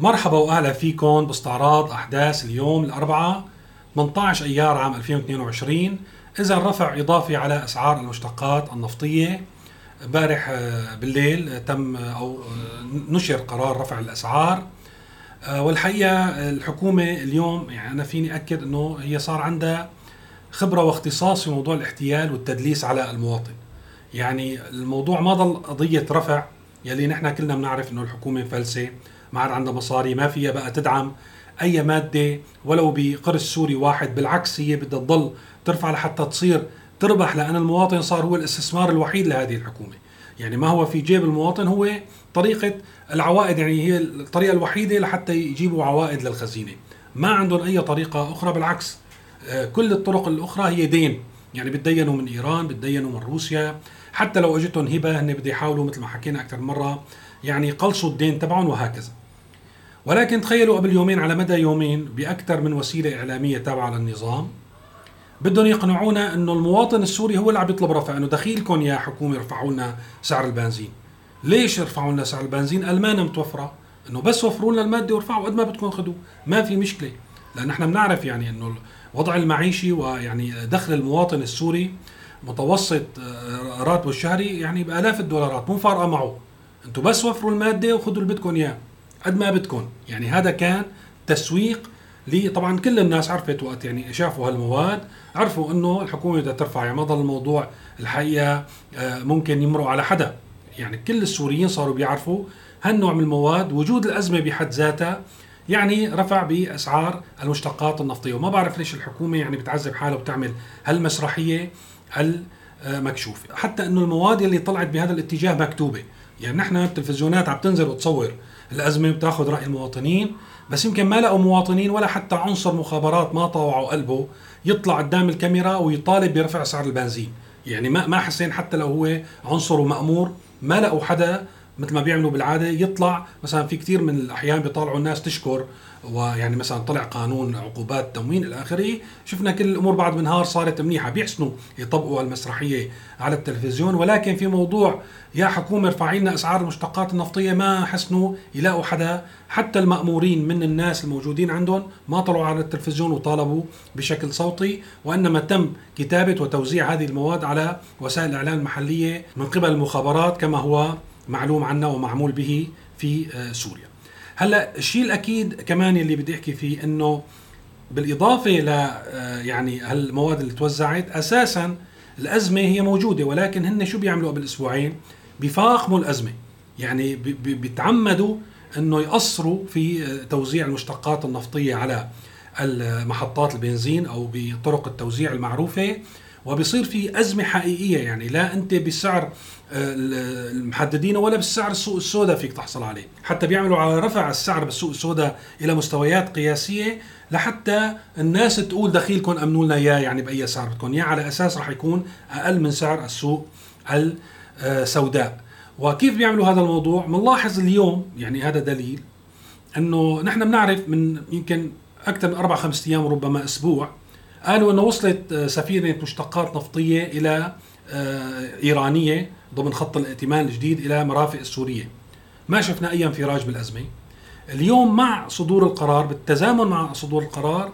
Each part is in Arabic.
مرحبا وأهلا فيكم باستعراض أحداث اليوم الأربعاء 18 أيار عام 2022 إذا رفع إضافي على أسعار المشتقات النفطية. امبارح آه، بالليل تم آه، أو آه، نشر قرار رفع الأسعار. والحقيقة الحكومة اليوم يعني أنا فيني أكد إنه هي صار عندها خبرة واختصاص في موضوع الاحتيال والتدليس على المواطن. يعني الموضوع ما ضل قضية رفع يلي نحن كلنا بنعرف إنه الحكومة مفلسه ما عاد عندها مصاري ما فيها بقى تدعم أي مادة ولو بقرش سوري واحد بالعكس هي بدها تضل ترفع لحتى تصير تربح لأن المواطن صار هو الاستثمار الوحيد لهذه الحكومة. يعني ما هو في جيب المواطن هو طريقة العوائد يعني هي الطريقة الوحيدة لحتى يجيبوا عوائد للخزينة. ما عندهم أي طريقة أخرى بالعكس آه، كل الطرق الأخرى هي دين. يعني بتدينوا من إيران بتدينوا من روسيا. حتى لو أجتهم هبة هن بده يحاولوا مثل ما حكينا أكثر مرة يعني قلصوا الدين تبعهم وهكذا. ولكن تخيلوا قبل يومين على مدى يومين بأكثر من وسيلة إعلامية تابعة للنظام. بدهم يقنعونا إنه المواطن السوري هو اللي عم يطلب رفع إنه دخيلكم يا حكومة ارفعوا لنا سعر البنزين. ليش ارفعوا لنا سعر البنزين؟ المانه متوفرة إنه بس وفروا لنا المادة وارفعوا قد ما بدكم خذوا ما في مشكلة لأن إحنا بنعرف يعني إنه الوضع المعيشي ويعني دخل المواطن السوري متوسط آه، راتبه الشهري يعني بآلاف الدولارات مو فارقة معه. أنتم بس وفروا المادة وخذوا اللي بدكم إياه. قد ما بدكم يعني هذا كان تسويق لي طبعا كل الناس عرفت وقت يعني شافوا هالمواد عرفوا إنه الحكومة بدها ترفع يعني ما ضل الموضوع الحقيقة آه، ممكن يمرق على حدا. يعني كل السوريين صاروا بيعرفوا هالنوع من المواد وجود الأزمة بحد ذاتها يعني رفع بأسعار المشتقات النفطية. وما بعرف ليش الحكومة يعني بتعذب حالها وبتعمل هالمسرحية المكشوفة. حتى إنه المواد اللي طلعت بهذا الاتجاه مكتوبة. يعني نحن التلفزيونات عم تنزل وتصور الأزمة وتاخذ رأي المواطنين بس يمكن ما لقوا مواطنين ولا حتى عنصر مخابرات ما طوعوا قلبه يطلع قدام الكاميرا ويطالب برفع سعر البنزين. يعني ما ما حسين حتى لو هو عنصر ومأمور ما لقوا حدا مثل ما بيعملوا بالعادة يطلع مثلا في كثير من الأحيان بيطالعوا الناس تشكر ويعني مثلا طلع قانون عقوبات تموين إلى آخره. شفنا كل الأمور بعد بنهار صارت منيحة بيحسنوا يطبقوا المسرحية على التلفزيون. ولكن في موضوع يا حكومة ارفعي لنا أسعار المشتقات النفطية ما حسنوا يلاقوا حدا. حتى المأمورين من الناس الموجودين عندهم ما طلعوا على التلفزيون وطالبوا بشكل صوتي. وإنما تم كتابة وتوزيع هذه المواد على وسائل الاعلام المحلية من قبل المخابرات كما هو معلوم عنا ومعمول به في آه، سوريا. هلا الشيء الأكيد كمان اللي بدي أحكي فيه إنه بالإضافة ل آه، يعني هالمواد اللي توزعت أساسا الأزمة هي موجودة ولكن هن شو بيعملوا قبل أسبوعين؟ بيفاقموا الأزمة. يعني بيتعمدوا إنه يقصروا في آه، توزيع المشتقات النفطية على المحطات البنزين أو بطرق التوزيع المعروفة. وبصير في أزمة حقيقية يعني. لا أنت بالسعر آه، المحددين ولا بالسعر السوق السوداء فيك تحصل عليه. حتى بيعملوا على رفع السعر بالسوق السوداء إلى مستويات قياسية لحتى الناس تقول دخيلكم أمنوا لنا إياه يعني بأي سعر بدكم إياه. على أساس راح يكون أقل من سعر السوق السوداء وكيف بيعملوا هذا الموضوع؟ بنلاحظ اليوم يعني هذا دليل إنه نحن بنعرف من يمكن أكثر من أربع خمس أيام ربما أسبوع قالوا إنه وصلت آه، سفينة مشتقات نفطية إلى آه، إيرانية ضمن خط الائتمان الجديد إلى مرافق السورية. ما شفنا اي انفراج بالأزمة. اليوم مع صدور القرار بالتزامن مع صدور القرار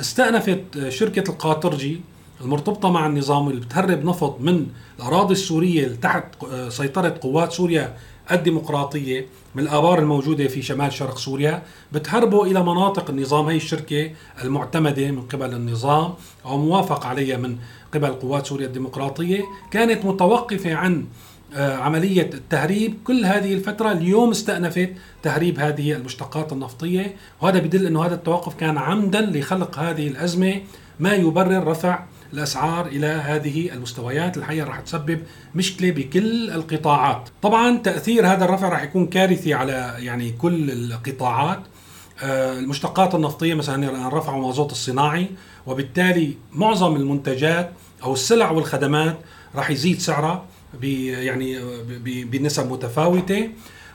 استأنفت آه، شركة القاطرجي المرتبطة مع النظام اللي بتهرب نفط من الأراضي السورية تحت سيطرة قوات سوريا الديمقراطية من الآبار الموجودة في شمال شرق سوريا بتهربوا إلى مناطق النظام هي الشركة المعتمدة من قبل النظام أو موافق عليها من قبل قوات سوريا الديمقراطية كانت متوقفة عن آه، عملية التهريب كل هذه الفترة اليوم استأنفت تهريب هذه المشتقات النفطية وهذا بدل أنه هذا التوقف كان عمدا لخلق هذه الأزمة ما يبرر رفع الأسعار إلى هذه المستويات. الحقيقة راح تسبب مشكلة بكل القطاعات. طبعا تأثير هذا الرفع راح يكون كارثي على يعني كل القطاعات. آه، المشتقات النفطية مثلا رفعوا المازوت الصناعي وبالتالي معظم المنتجات أو السلع والخدمات راح يزيد سعرها يعني بنسب متفاوتة.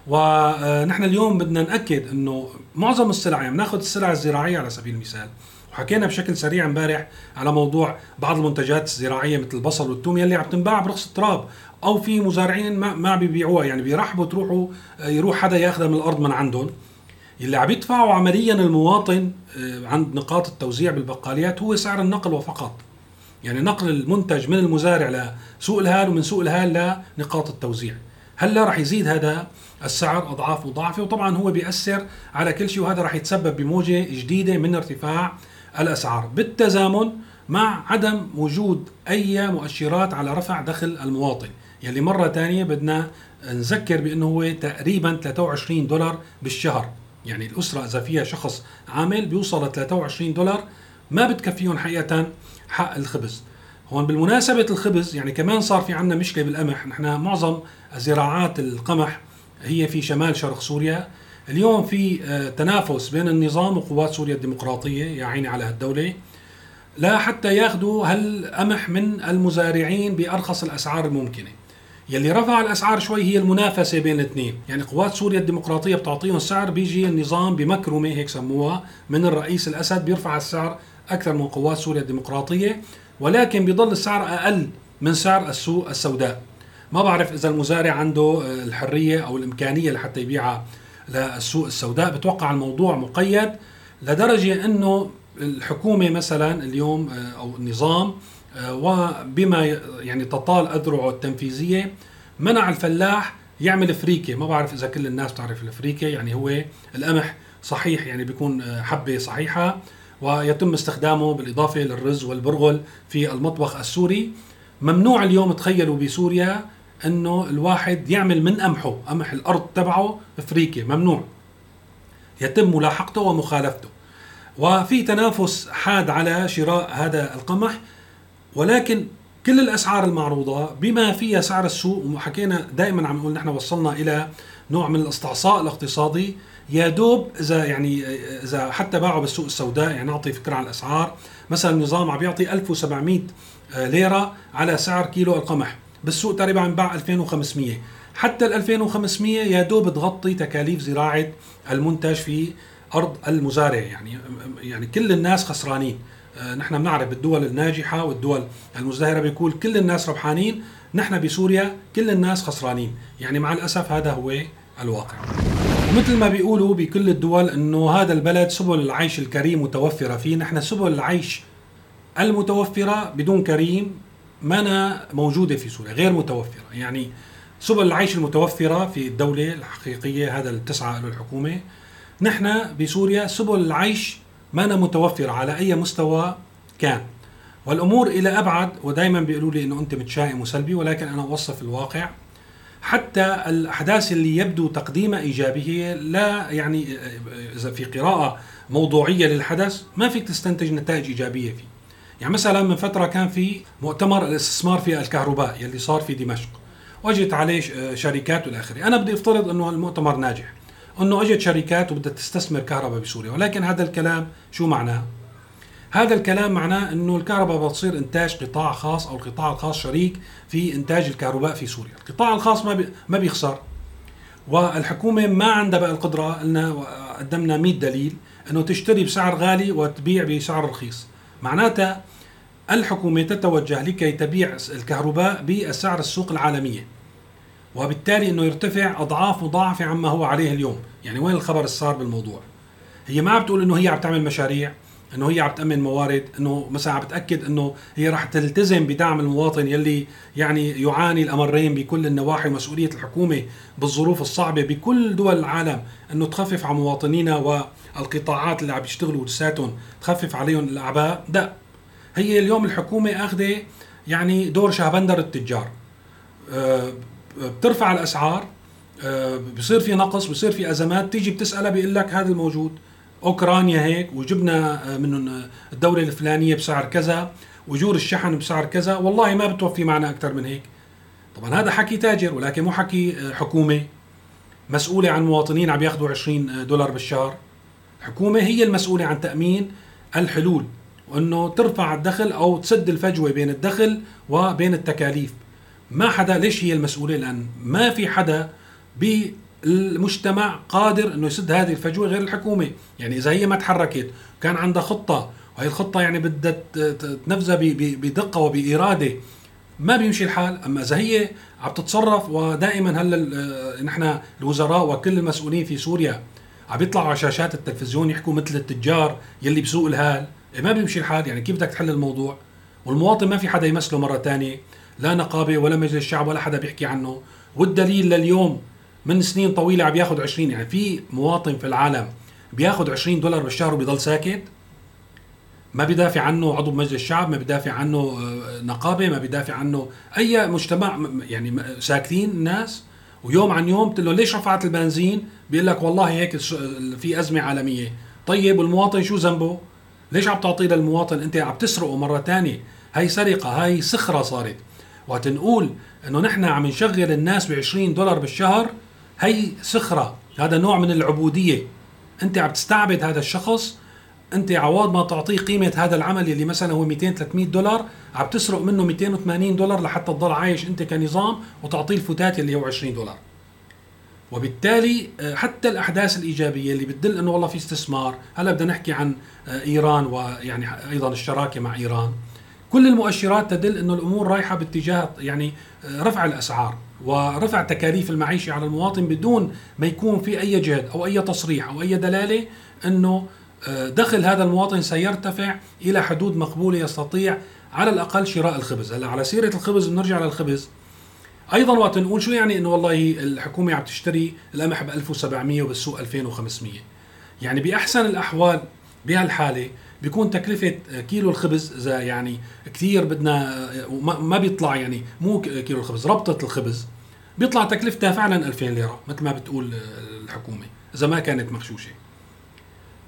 ونحن اليوم بدنا نأكد إنه معظم السلع يعني ناخذ السلع الزراعية على سبيل المثال وحكينا بشكل سريع امبارح على موضوع بعض المنتجات الزراعية مثل البصل والثوم يلي عم تنباع برخص التراب أو في مزارعين ما ما بيبيعوها يعني بيرحبوا تروحوا يروح حدا ياخذها من الأرض من عندهم. اللي عم يدفعه عمليا المواطن آه، عند نقاط التوزيع بالبقاليات هو سعر النقل وفقط. يعني نقل المنتج من المزارع لسوق الهال ومن سوق الهال لنقاط التوزيع. هلأ راح يزيد هذا السعر أضعاف مضاعفة وطبعا هو بيأثر على كل شيء وهذا راح يتسبب بموجة جديدة من ارتفاع الأسعار. بالتزامن مع عدم وجود أي مؤشرات على رفع دخل المواطن. يلي مرة ثانية بدنا نذكر بأنه هو تقريبا 23 دولار بالشهر. يعني الأسرة إذا فيها شخص عامل بيوصل ل 23 دولار ما بتكفيهم حقيقة حق الخبز. هون بالمناسبة الخبز يعني كمان صار في عندنا مشكلة بالقمح. نحن معظم زراعات القمح هي في شمال شرق سوريا اليوم في آه، تنافس بين النظام وقوات سوريا الديمقراطية يا عيني على هالدولة. لا حتى ياخذوا هالقمح من المزارعين بأرخص الأسعار الممكنة. يلي رفع الأسعار شوي هي المنافسة بين الاثنين، يعني قوات سوريا الديمقراطية بتعطيهم سعر بيجي النظام بمكرمة هيك سموها من الرئيس الأسد بيرفع السعر أكثر من قوات سوريا الديمقراطية ولكن بيضل السعر أقل من سعر السوق السوداء. ما بعرف إذا المزارع عنده آه، الحرية أو الإمكانية لحتى يبيعها. للسوق السوداء، بتوقع الموضوع مقيد لدرجة إنه الحكومة مثلا اليوم آه، أو النظام آه، وبما يعني تطال أذرعه التنفيذية منع الفلاح يعمل فريكه ما بعرف إذا كل الناس بتعرف الفريكه يعني هو القمح صحيح يعني بيكون آه، حبة صحيحة ويتم استخدامه بالإضافة للرز والبرغل في المطبخ السوري. ممنوع اليوم تخيلوا بسوريا إنه الواحد يعمل من قمحه قمح الأرض تبعه فريكه ممنوع. يتم ملاحقته ومخالفته. وفي تنافس حاد على شراء هذا القمح ولكن كل الأسعار المعروضة بما فيها سعر السوق وحكينا دائما عم نقول نحن وصلنا إلى نوع من الاستعصاء الاقتصادي. يا دوب إذا يعني إذا حتى باعوا بالسوق السوداء يعني نعطي فكرة عن الأسعار. مثلا النظام عم يعطي 1700 ليرة على سعر كيلو القمح. بالسوق تقريبا عم باع 2500 حتى ال 2500 يا دوب تغطي تكاليف زراعة المنتج في أرض المزارع. يعني يعني كل الناس خسرانين. آه، نحن بنعرف بالدول الناجحة والدول المزدهرة بيقول كل الناس ربحانين نحن بسوريا كل الناس خسرانين. يعني مع الأسف هذا هو الواقع. ومثل ما بيقولوا بكل الدول إنه هذا البلد سبل العيش الكريم متوفرة فيه. نحن سبل العيش المتوفرة بدون كريم ما موجودة في سوريا غير متوفرة. يعني سبل العيش المتوفرة في الدولة الحقيقية هذا اللي بتسعى له الحكومة نحن بسوريا سبل العيش ما أنا متوفرة على أي مستوى كان. والأمور إلى أبعد ودائما بيقولوا لي أنه أنت متشائم وسلبي ولكن أنا أوصف الواقع. حتى الأحداث اللي يبدو تقديمها إيجابية لا يعني إذا في قراءة موضوعية للحدث ما فيك تستنتج نتائج إيجابية فيه. يعني مثلا من فترة كان في مؤتمر الاستثمار في الكهرباء يلي صار في دمشق. وأجت عليه شركات والى اخره، أنا بدي أفترض إنه المؤتمر ناجح، إنه أجت شركات وبدها تستثمر كهرباء بسوريا. ولكن هذا الكلام شو معناه؟ هذا الكلام معناه إنه الكهرباء بتصير إنتاج قطاع خاص أو القطاع الخاص شريك في إنتاج الكهرباء في سوريا. القطاع الخاص ما ما بيخسر. والحكومة ما عندها بقى القدرة قلنا قدمنا 100 دليل إنه تشتري بسعر غالي وتبيع بسعر رخيص. معناتها الحكومة تتوجه لكي تبيع الكهرباء بسعر السوق العالمية وبالتالي إنه يرتفع أضعاف مضاعفة عما هو عليه اليوم. يعني وين الخبر الصار بالموضوع؟ هي ما بتقول إنه هي عم تعمل مشاريع. إنه هي عم تأمن موارد إنه مثلا عم بتاكد إنه هي راح تلتزم بدعم المواطن يلي يعني يعاني الأمرين بكل النواحي مسؤوليه الحكومة بالظروف الصعبة بكل دول العالم إنه تخفف عن مواطنينا والقطاعات اللي عم يشتغلوا لساتهم تخفف عليهم الأعباء. لا هي اليوم الحكومة آخذة يعني دور شهبندر التجار. أه بترفع الأسعار آه، بصير في نقص بصير في أزمات تيجي بتسألها بيقول لك هذا الموجود. أوكرانيا هيك وجبنا آه، من الدولة الفلانية بسعر كذا واجور الشحن بسعر كذا والله ما بتوفي معنا أكثر من هيك. طبعا هذا حكي تاجر ولكن مو حكي آه، حكومة. مسؤولة عن مواطنين عم ياخذوا 20 دولار بالشهر. الحكومة هي المسؤولة عن تأمين الحلول وإنه ترفع الدخل أو تسد الفجوة بين الدخل وبين التكاليف. ما حدا ليش هي المسؤولة؟ لأن ما في حدا بالمجتمع قادر إنه يسد هذه الفجوة غير الحكومة. يعني إذا هي ما تحركت كان عندها خطة وهي الخطة يعني بدها تنفذها بدقة وبإرادة. ما بيمشي الحال. أما إذا هي عم تتصرف ودائما هلأ نحن الوزراء وكل المسؤولين في سوريا عم يطلعوا على شاشات التلفزيون يحكوا مثل التجار يلي بسوق الهال. إيه ما بيمشي الحال. يعني كيف بدك تحل الموضوع؟ والمواطن ما في حدا يمثله مرة تانية لا نقابة ولا مجلس الشعب ولا حدا بيحكي عنه. والدليل لليوم من سنين طويلة عم ياخذ 20 يعني في مواطن في العالم بياخذ 20 دولار بالشهر وبيضل ساكت. ما بيدافع عنه عضو مجلس الشعب ما بيدافع عنه آه، نقابة ما بيدافع عنه أي مجتمع يعني ساكتين الناس. ويوم عن يوم بتقول له ليش رفعت البنزين؟ بيقول لك والله هيك في أزمة عالمية. طيب والمواطن شو ذنبه؟ ليش عم تعطيه للمواطن؟ أنت عم تسرقه مرة ثانية هاي سرقة هاي سخره صارت. وقت نقول إنه نحن عم نشغل الناس ب 20 دولار بالشهر هي سخره هذا نوع من العبودية. أنت عم تستعبد هذا الشخص أنت عوض ما تعطيه قيمة هذا العمل اللي مثلا هو 200 300 دولار عم تسرق منه 280 دولار لحتى تضل عايش أنت كنظام وتعطيه الفتات اللي هو 20 دولار. وبالتالي آه، حتى الأحداث الإيجابية اللي بتدل إنه والله في استثمار. هلا بدنا نحكي عن آه، إيران ويعني أيضا الشراكة مع إيران. كل المؤشرات تدل إنه الأمور رايحة باتجاه يعني آه، رفع الأسعار ورفع تكاليف المعيشة على المواطن بدون ما يكون في أي جهد أو أي تصريح أو أي دلالة إنه آه، دخل هذا المواطن سيرتفع إلى حدود مقبولة يستطيع على الأقل شراء الخبز، هلا على سيرة الخبز بنرجع للخبز. أيضا وقت نقول شو يعني إنه والله الحكومة عم تشتري القمح ب 1700 وبالسوق 2500 يعني بأحسن الأحوال بهالحالة بيكون تكلفة كيلو الخبز إذا يعني كثير بدنا ما بيطلع يعني مو كيلو الخبز ربطة الخبز بيطلع تكلفتها فعلا 2000 ليرة مثل ما بتقول الحكومة إذا ما كانت مغشوشة.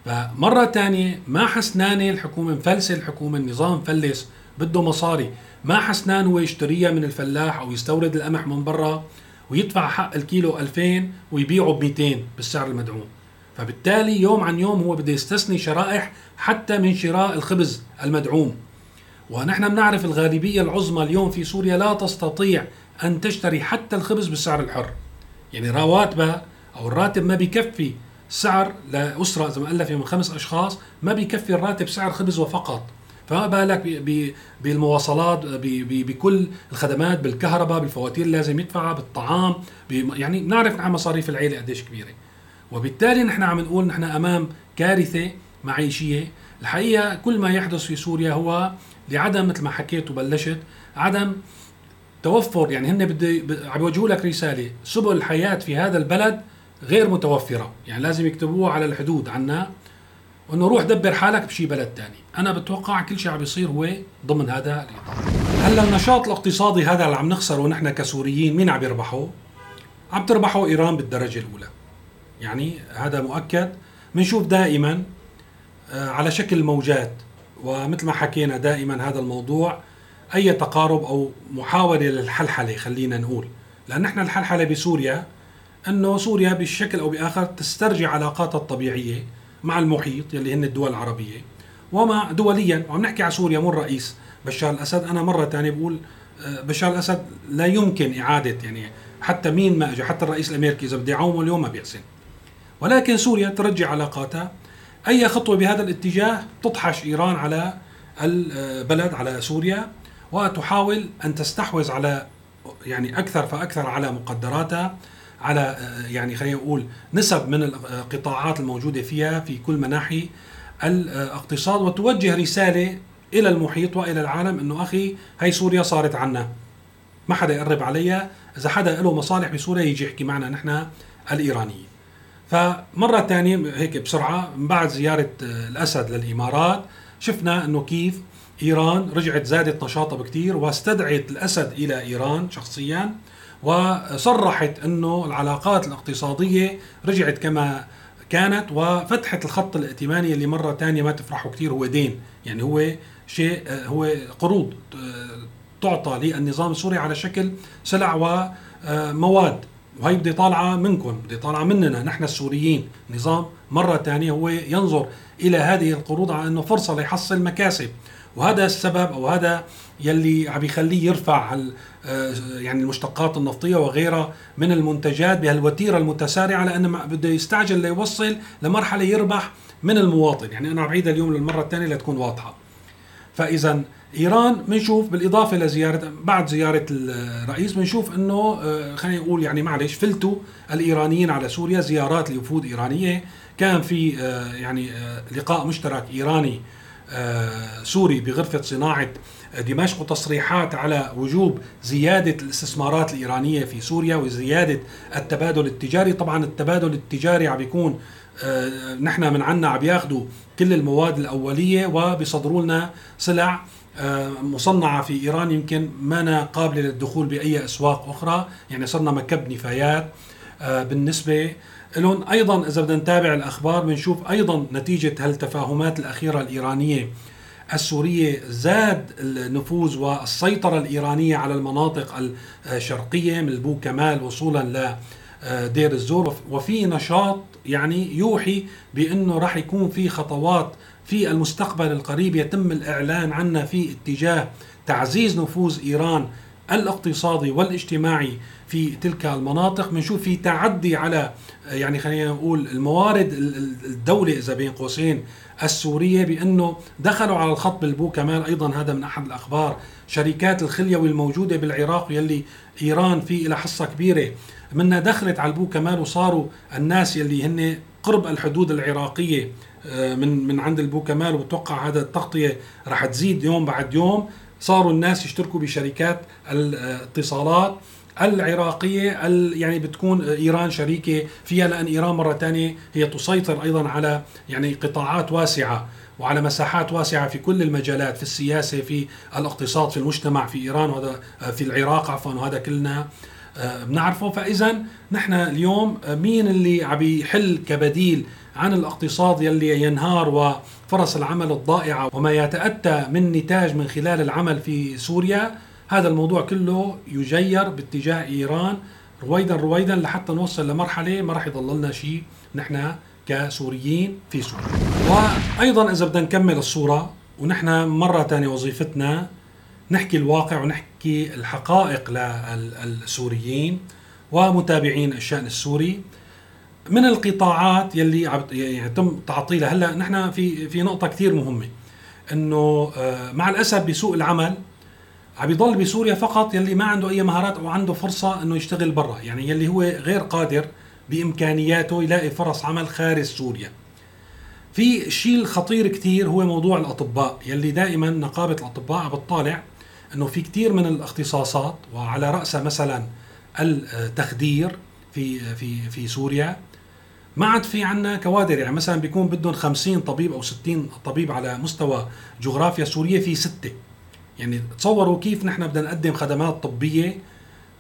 فمرة ثانية ما حسنانة الحكومة مفلسة الحكومة النظام مفلس بده مصاري. ما حسنان هو يشتريها من الفلاح أو يستورد القمح من برا ويدفع حق الكيلو 2000 ويبيعه ب 200 بالسعر المدعوم. فبالتالي يوم عن يوم هو بده يستثني شرائح حتى من شراء الخبز المدعوم. ونحن بنعرف الغالبية العظمى اليوم في سوريا لا تستطيع أن تشتري حتى الخبز بالسعر الحر. يعني رواتبها أو الراتب ما بيكفي سعر لأسرة إذا مؤلفة من خمس أشخاص ما بيكفي الراتب سعر خبز وفقط. فما بالك بالمواصلات بكل الخدمات بالكهرباء بالفواتير اللي لازم يدفعها بالطعام يعني بنعرف نحن مصاريف العيلة قديش كبيرة. وبالتالي نحن عم نقول نحن أمام كارثة معيشية. الحقيقة كل ما يحدث في سوريا هو لعدم مثل ما حكيت وبلشت عدم توفر يعني هن بدي عم يوجهوا لك رسالة. سبل الحياة في هذا البلد غير متوفرة. يعني لازم يكتبوها على الحدود عنا وإنه روح دبر حالك بشي بلد تاني. أنا بتوقع كل شيء عم بيصير هو ضمن هذا الاطار هلأ النشاط الاقتصادي هذا اللي عم نخسره نحن كسوريين مين عم يربحه؟ عم تربحه إيران بالدرجة الأولى. يعني هذا مؤكد. بنشوف دائما آه، على شكل موجات ومثل ما حكينا دائما هذا الموضوع أي تقارب أو محاولة للحلحلة خلينا نقول. لأن نحن الحلحلة بسوريا إنه سوريا بشكل أو بآخر تسترجع علاقاتها الطبيعية مع المحيط يلي هن الدول العربية. ومع دوليا وعم نحكي على سوريا مو الرئيس بشار الأسد. أنا مرة ثانية بقول آه، بشار الأسد لا يمكن إعادة يعني حتى مين ما اجى حتى الرئيس الأمريكي إذا بدي يعومه اليوم ما بيحسن. ولكن سوريا ترجع علاقاتها. أي خطوة بهذا الاتجاه تطحش إيران على البلد على سوريا وتحاول أن تستحوذ على يعني أكثر فأكثر على مقدراتها على يعني خلينا نقول نسب من القطاعات الموجودة فيها في كل مناحي الاقتصاد وتوجه رسالة إلى المحيط وإلى العالم إنه أخي هي سوريا صارت عنا. ما حدا يقرب عليها. إذا حدا له مصالح بسوريا يجي يحكي معنا نحن الإيرانيين. فمرة ثانية هيك بسرعة من بعد زيارة آه، الأسد للإمارات شفنا أنه كيف إيران رجعت زادت نشاطها بكثير واستدعت الأسد إلى إيران شخصيا وصرحت أنه العلاقات الاقتصادية رجعت كما كانت وفتحت الخط الائتماني اللي مرة ثانية ما تفرحوا كثير هو دين. يعني هو شيء آه، هو قروض آه، تعطى للنظام السوري على شكل سلع ومواد. وهي بدي طالعة منكم بدي طالعة مننا نحن السوريين. نظام مرة ثانية هو ينظر إلى هذه القروض على أنه فرصة ليحصل مكاسب. وهذا السبب أو هذا يلي عم يخليه يرفع آه، يعني المشتقات النفطية وغيرها من المنتجات بهالوتيرة المتسارعة لأنه بده يستعجل ليوصل لمرحلة يربح من المواطن. يعني أنا بعيدها اليوم للمرة الثانية لتكون واضحة. فإذا إيران بنشوف بالإضافة لزياره بعد زيارة الرئيس بنشوف إنه آه، خلينا نقول يعني معلش فلتوا الإيرانيين على سوريا زيارات لوفود إيرانية. كان في يعني لقاء مشترك إيراني سوري بغرفة صناعة دمشق وتصريحات على وجوب زيادة الاستثمارات الإيرانية في سوريا وزيادة التبادل التجاري. طبعا التبادل التجاري عم بيكون آه، نحن من عنا عم بياخذوا كل المواد الأولية وبيصدروا لنا سلع. آه، مصنعة في إيران يمكن ما قابلة للدخول بأي أسواق أخرى. يعني صرنا مكب نفايات آه، بالنسبة لهم أيضا إذا بدنا نتابع الأخبار بنشوف أيضا نتيجة هالتفاهمات الأخيرة الإيرانية. السورية زاد النفوذ والسيطرة الإيرانية على المناطق الشرقية من بو كمال وصولا لدير الزور. وفي نشاط يعني يوحي بأنه راح يكون في خطوات في المستقبل القريب يتم الإعلان عنها في اتجاه تعزيز نفوذ إيران الاقتصادي والاجتماعي في تلك المناطق. بنشوف في تعدي على يعني خلينا نقول الموارد الدولة إذا بين قوسين السورية بأنه دخلوا على الخط بالبو كمان أيضا. هذا من أحد الأخبار. شركات الخليوي الموجودة بالعراق يلي إيران في إلى حصة كبيرة منها دخلت على البو كمال وصاروا الناس يلي هن قرب الحدود العراقية آه، من من عند البو كمال وبتوقع هذا التغطية رح تزيد يوم بعد يوم. صاروا الناس يشتركوا بشركات الاتصالات العراقية يعني بتكون إيران شريكة فيها لأن إيران مرة ثانية هي تسيطر أيضا على يعني قطاعات واسعة وعلى مساحات واسعة في كل المجالات في السياسة في الاقتصاد في المجتمع في إيران وهذا في العراق عفوا وهذا كلنا آه، بنعرفه. فإذا نحن اليوم مين اللي عم يحل كبديل عن الاقتصاد يلي ينهار وفرص العمل الضائعة وما يتأتى من نتاج من خلال العمل في سوريا؟ هذا الموضوع كله يجير باتجاه إيران. رويدا رويدا لحتى نوصل لمرحلة ما راح يضل لنا شيء نحن كسوريين في سوريا. وأيضا إذا بدنا نكمل الصورة ونحن مرة ثانية وظيفتنا نحكي الواقع ونحكي الحقائق للسوريين ومتابعين الشأن السوري. من القطاعات يلي يتم تعطيلها. هلا نحن في في نقطة كثير مهمة. إنه آه، مع الأسف بسوق العمل عم يضل بسوريا فقط يلي ما عنده أي مهارات أو عنده فرصة إنه يشتغل برا. يعني يلي هو غير قادر بإمكانياته يلاقي فرص عمل خارج سوريا. في شيء الخطير كثير هو موضوع الأطباء. يلي دائما نقابة الأطباء عم بتطالع إنه في كثير من الاختصاصات وعلى رأسها مثلا التخدير في في في سوريا ما عاد في عنا كوادر. يعني مثلا بيكون بدهم 50 طبيب أو 60 طبيب على مستوى جغرافيا سوريا في ستة. يعني تصوروا كيف نحن بدنا نقدم خدمات طبية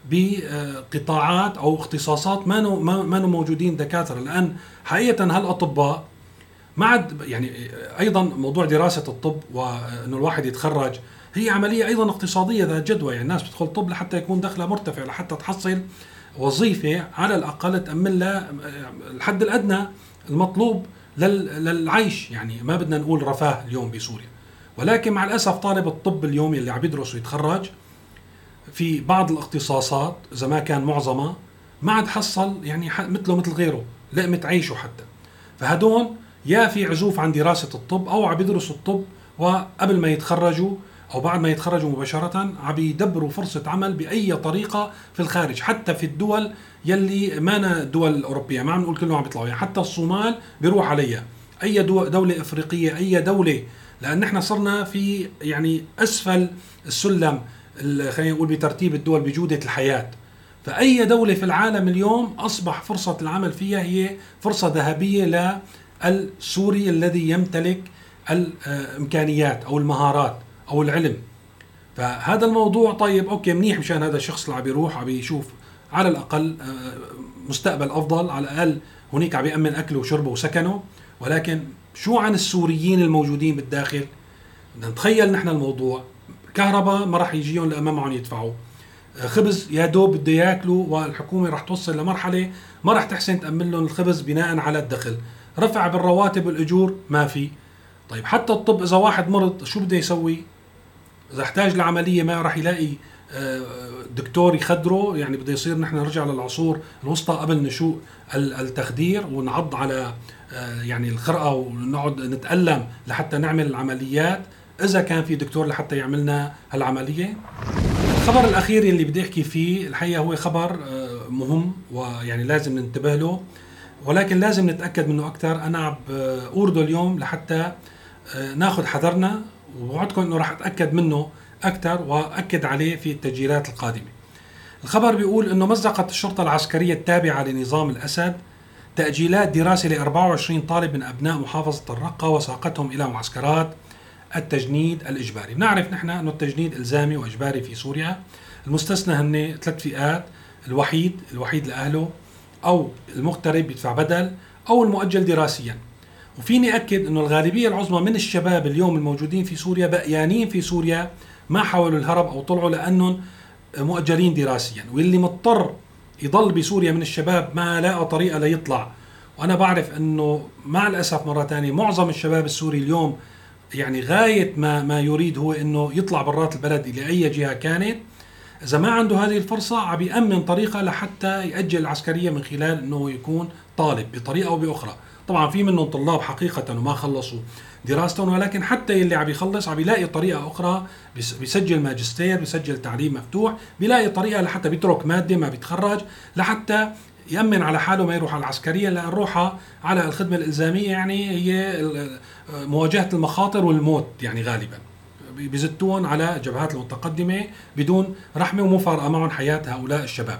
بقطاعات أو اختصاصات ما ما موجودين دكاترة. لأن حقيقه هالأطباء ما عاد يعني أيضا موضوع دراسة الطب وإنه الواحد يتخرج هي عملية أيضا اقتصادية ذات جدوى يعني الناس بتدخل طب لحتى يكون دخلها مرتفع لحتى تحصل وظيفة على الأقل تأمن لها الحد الأدنى المطلوب للعيش. يعني ما بدنا نقول رفاه اليوم بسوريا. ولكن مع الأسف طالب الطب اليوم اللي عم يدرس ويتخرج في بعض الاختصاصات إذا ما كان معظمها ما عاد حصل يعني مثله مثل غيره لقمة عيشه حتى. فهدول يا في عزوف عن دراسة الطب أو عم يدرسوا الطب وقبل ما يتخرجوا أو بعد ما يتخرجوا مباشرة عم يدبروا فرصة عمل بأي طريقة في الخارج حتى في الدول يلي ما الدول الأوروبية ما عم نقول كلهم عم يطلعوا يعني حتى الصومال بيروح عليها. أي دولة إفريقية أي دولة لأن نحن صرنا في يعني أسفل السلم خلينا نقول بترتيب الدول بجودة الحياة. فأي دولة في العالم اليوم أصبح فرصة العمل فيها هي فرصة ذهبية للسوري الذي يمتلك الامكانيات أو المهارات. أو العلم. فهذا الموضوع طيب أوكي منيح مشان هذا الشخص اللي عم بيروح عم بيشوف على الأقل آه، مستقبل أفضل. على الأقل هناك عم بيامن أكله وشربه وسكنه. ولكن شو عن السوريين الموجودين بالداخل؟ بدنا نتخيل نحن الموضوع. كهرباء ما راح يجيهم لأن ما معهم يدفعوا. خبز يا دوب بده ياكلوا والحكومة راح توصل لمرحلة ما راح تحسن تأمن لهم الخبز بناء على الدخل. رفع بالرواتب والأجور؟ ما في. طيب حتى الطب إذا واحد مرض شو بده يسوي؟ إذا احتاج لعملية ما راح يلاقي آه، دكتور يخدره يعني بده يصير نحن نرجع للعصور الوسطى قبل نشوء التخدير ونعض على آه، يعني الخرقة ونقعد نتألم لحتى نعمل العمليات. إذا كان في دكتور لحتى يعملنا هالعملية. الخبر الأخير اللي بدي أحكي فيه الحقيقة هو خبر آه، مهم ويعني لازم ننتبه له. ولكن لازم نتأكد منه أكثر. أنا عم اورده اليوم لحتى ناخذ حذرنا. ووعدكم إنه راح أتأكد منه أكثر وأكد عليه في التسجيلات القادمة. الخبر بيقول إنه مزقت الشرطة العسكرية التابعة لنظام الأسد تأجيلات دراسة ل 24 طالب من أبناء محافظة الرقة وساقتهم إلى معسكرات التجنيد الإجباري، بنعرف نحن إنه التجنيد إلزامي وإجباري في سوريا، المستثنى هن ثلاث فئات، الوحيد، الوحيد لأهله، أو المغترب بيدفع بدل، أو المؤجل دراسيا. وفيني أكد إنه الغالبية العظمى من الشباب اليوم الموجودين في سوريا بقيانين في سوريا ما حاولوا الهرب أو طلعوا لأنهم مؤجلين دراسيا واللي مضطر يضل بسوريا من الشباب ما لاقى طريقة ليطلع. وأنا بعرف إنه مع الأسف مرة ثانية معظم الشباب السوري اليوم يعني غاية ما ما يريد هو إنه يطلع برات البلد لأي جهة كانت. إذا ما عنده هذه الفرصة عم يأمن طريقه لحتى يأجل العسكرية من خلال إنه يكون طالب بطريقة أو بأخرى. طبعا في منهم طلاب حقيقة وما خلصوا دراستهم ولكن حتى يلي عم يخلص عم يلاقي طريقة أخرى بيسجل ماجستير بيسجل تعليم مفتوح بيلاقي طريقة لحتى بيترك مادة ما بيتخرج لحتى يأمن على حاله ما يروح على العسكرية لأن روحها على الخدمة الإلزامية يعني هي مواجهة المخاطر والموت يعني غالبا. بيزتون على الجبهات المتقدمة بدون رحمة ومفارقة معهم حياة هؤلاء الشباب.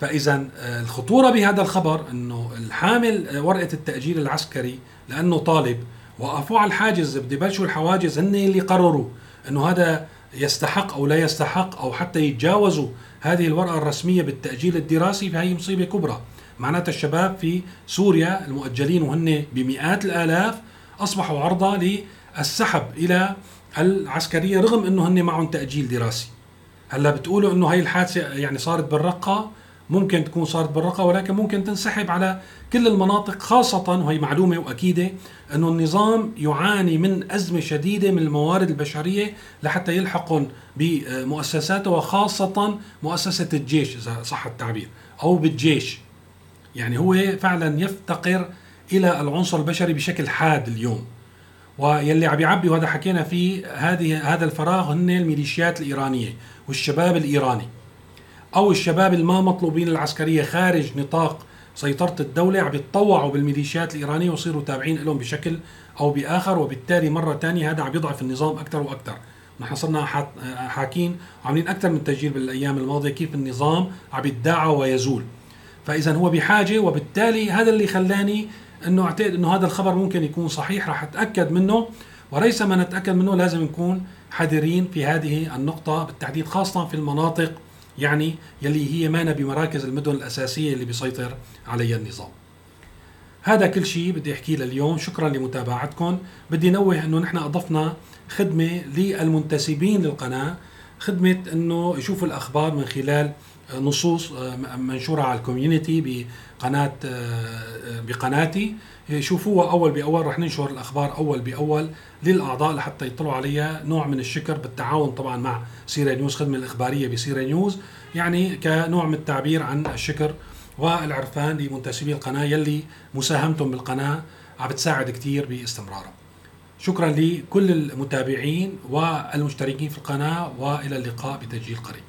فإذا آه، الخطورة بهذا الخبر إنه الحامل آه، ورقة التأجيل العسكري لأنه طالب وقفوا على الحاجز بدي يبلشوا الحواجز هن اللي قرروا إنه هذا يستحق أو لا يستحق أو حتى يتجاوزوا هذه الورقة الرسمية بالتأجيل الدراسي فهي مصيبة كبرى. معناتها الشباب في سوريا المؤجلين وهن بمئات الآلاف أصبحوا عرضة للسحب إلى العسكرية رغم إنه هن معهم تأجيل دراسي. هلأ بتقولوا إنه هي الحادثة يعني صارت بالرقة؟ ممكن تكون صارت بالرقة ولكن ممكن تنسحب على كل المناطق خاصة وهي معلومة وأكيدة أنه النظام يعاني من أزمة شديدة من الموارد البشرية لحتى يلحقهم بمؤسساته وخاصة مؤسسة الجيش إذا صح التعبير أو بالجيش. يعني هو فعلا يفتقر إلى العنصر البشري بشكل حاد اليوم. ويلي عم يعبي وهذا حكينا فيه هذه هذا الفراغ هن الميليشيات الإيرانية والشباب الإيراني. أو الشباب الما مطلوبين العسكريه خارج نطاق سيطرة الدولة عم يتطوعوا بالميليشيات الإيرانية ويصيروا تابعين لهم بشكل أو بآخر وبالتالي مرة ثانية هذا عم يضعف النظام أكثر وأكثر. نحن صرنا حاكين وعاملين أكثر من تسجيل بالأيام الماضية كيف النظام عم يتداعى ويزول. فاذا هو بحاجة وبالتالي هذا اللي خلاني إنه أعتقد إنه هذا الخبر ممكن يكون صحيح. راح أتأكد منه وليس ما نتأكد منه لازم نكون حذرين في هذه النقطة بالتحديد خاصة في المناطق يعني يلي هي مانا بمراكز المدن الأساسية اللي بيسيطر عليها النظام. هذا كل شيء بدي احكيه لليوم شكرا لمتابعتكم بدي نوه إنه نحن أضفنا خدمة للمنتسبين للقناة خدمة إنه يشوفوا الأخبار من خلال نصوص آه، منشورة على ال community بقناه آه، بقناتي يشوفوها أول بأول رح ننشر الأخبار أول بأول للأعضاء لحتى يطلعوا عليها نوع من الشكر بالتعاون طبعا مع سيرا نيوز خدمة الإخبارية بسيرا نيوز يعني كنوع من التعبير عن الشكر والعرفان لمنتسبي القناة يلي مساهمتهم بالقناة عم بتساعد كثير باستمرارها. شكرا لكل المتابعين والمشتركين في القناة وإلى اللقاء بتسجيل قريب.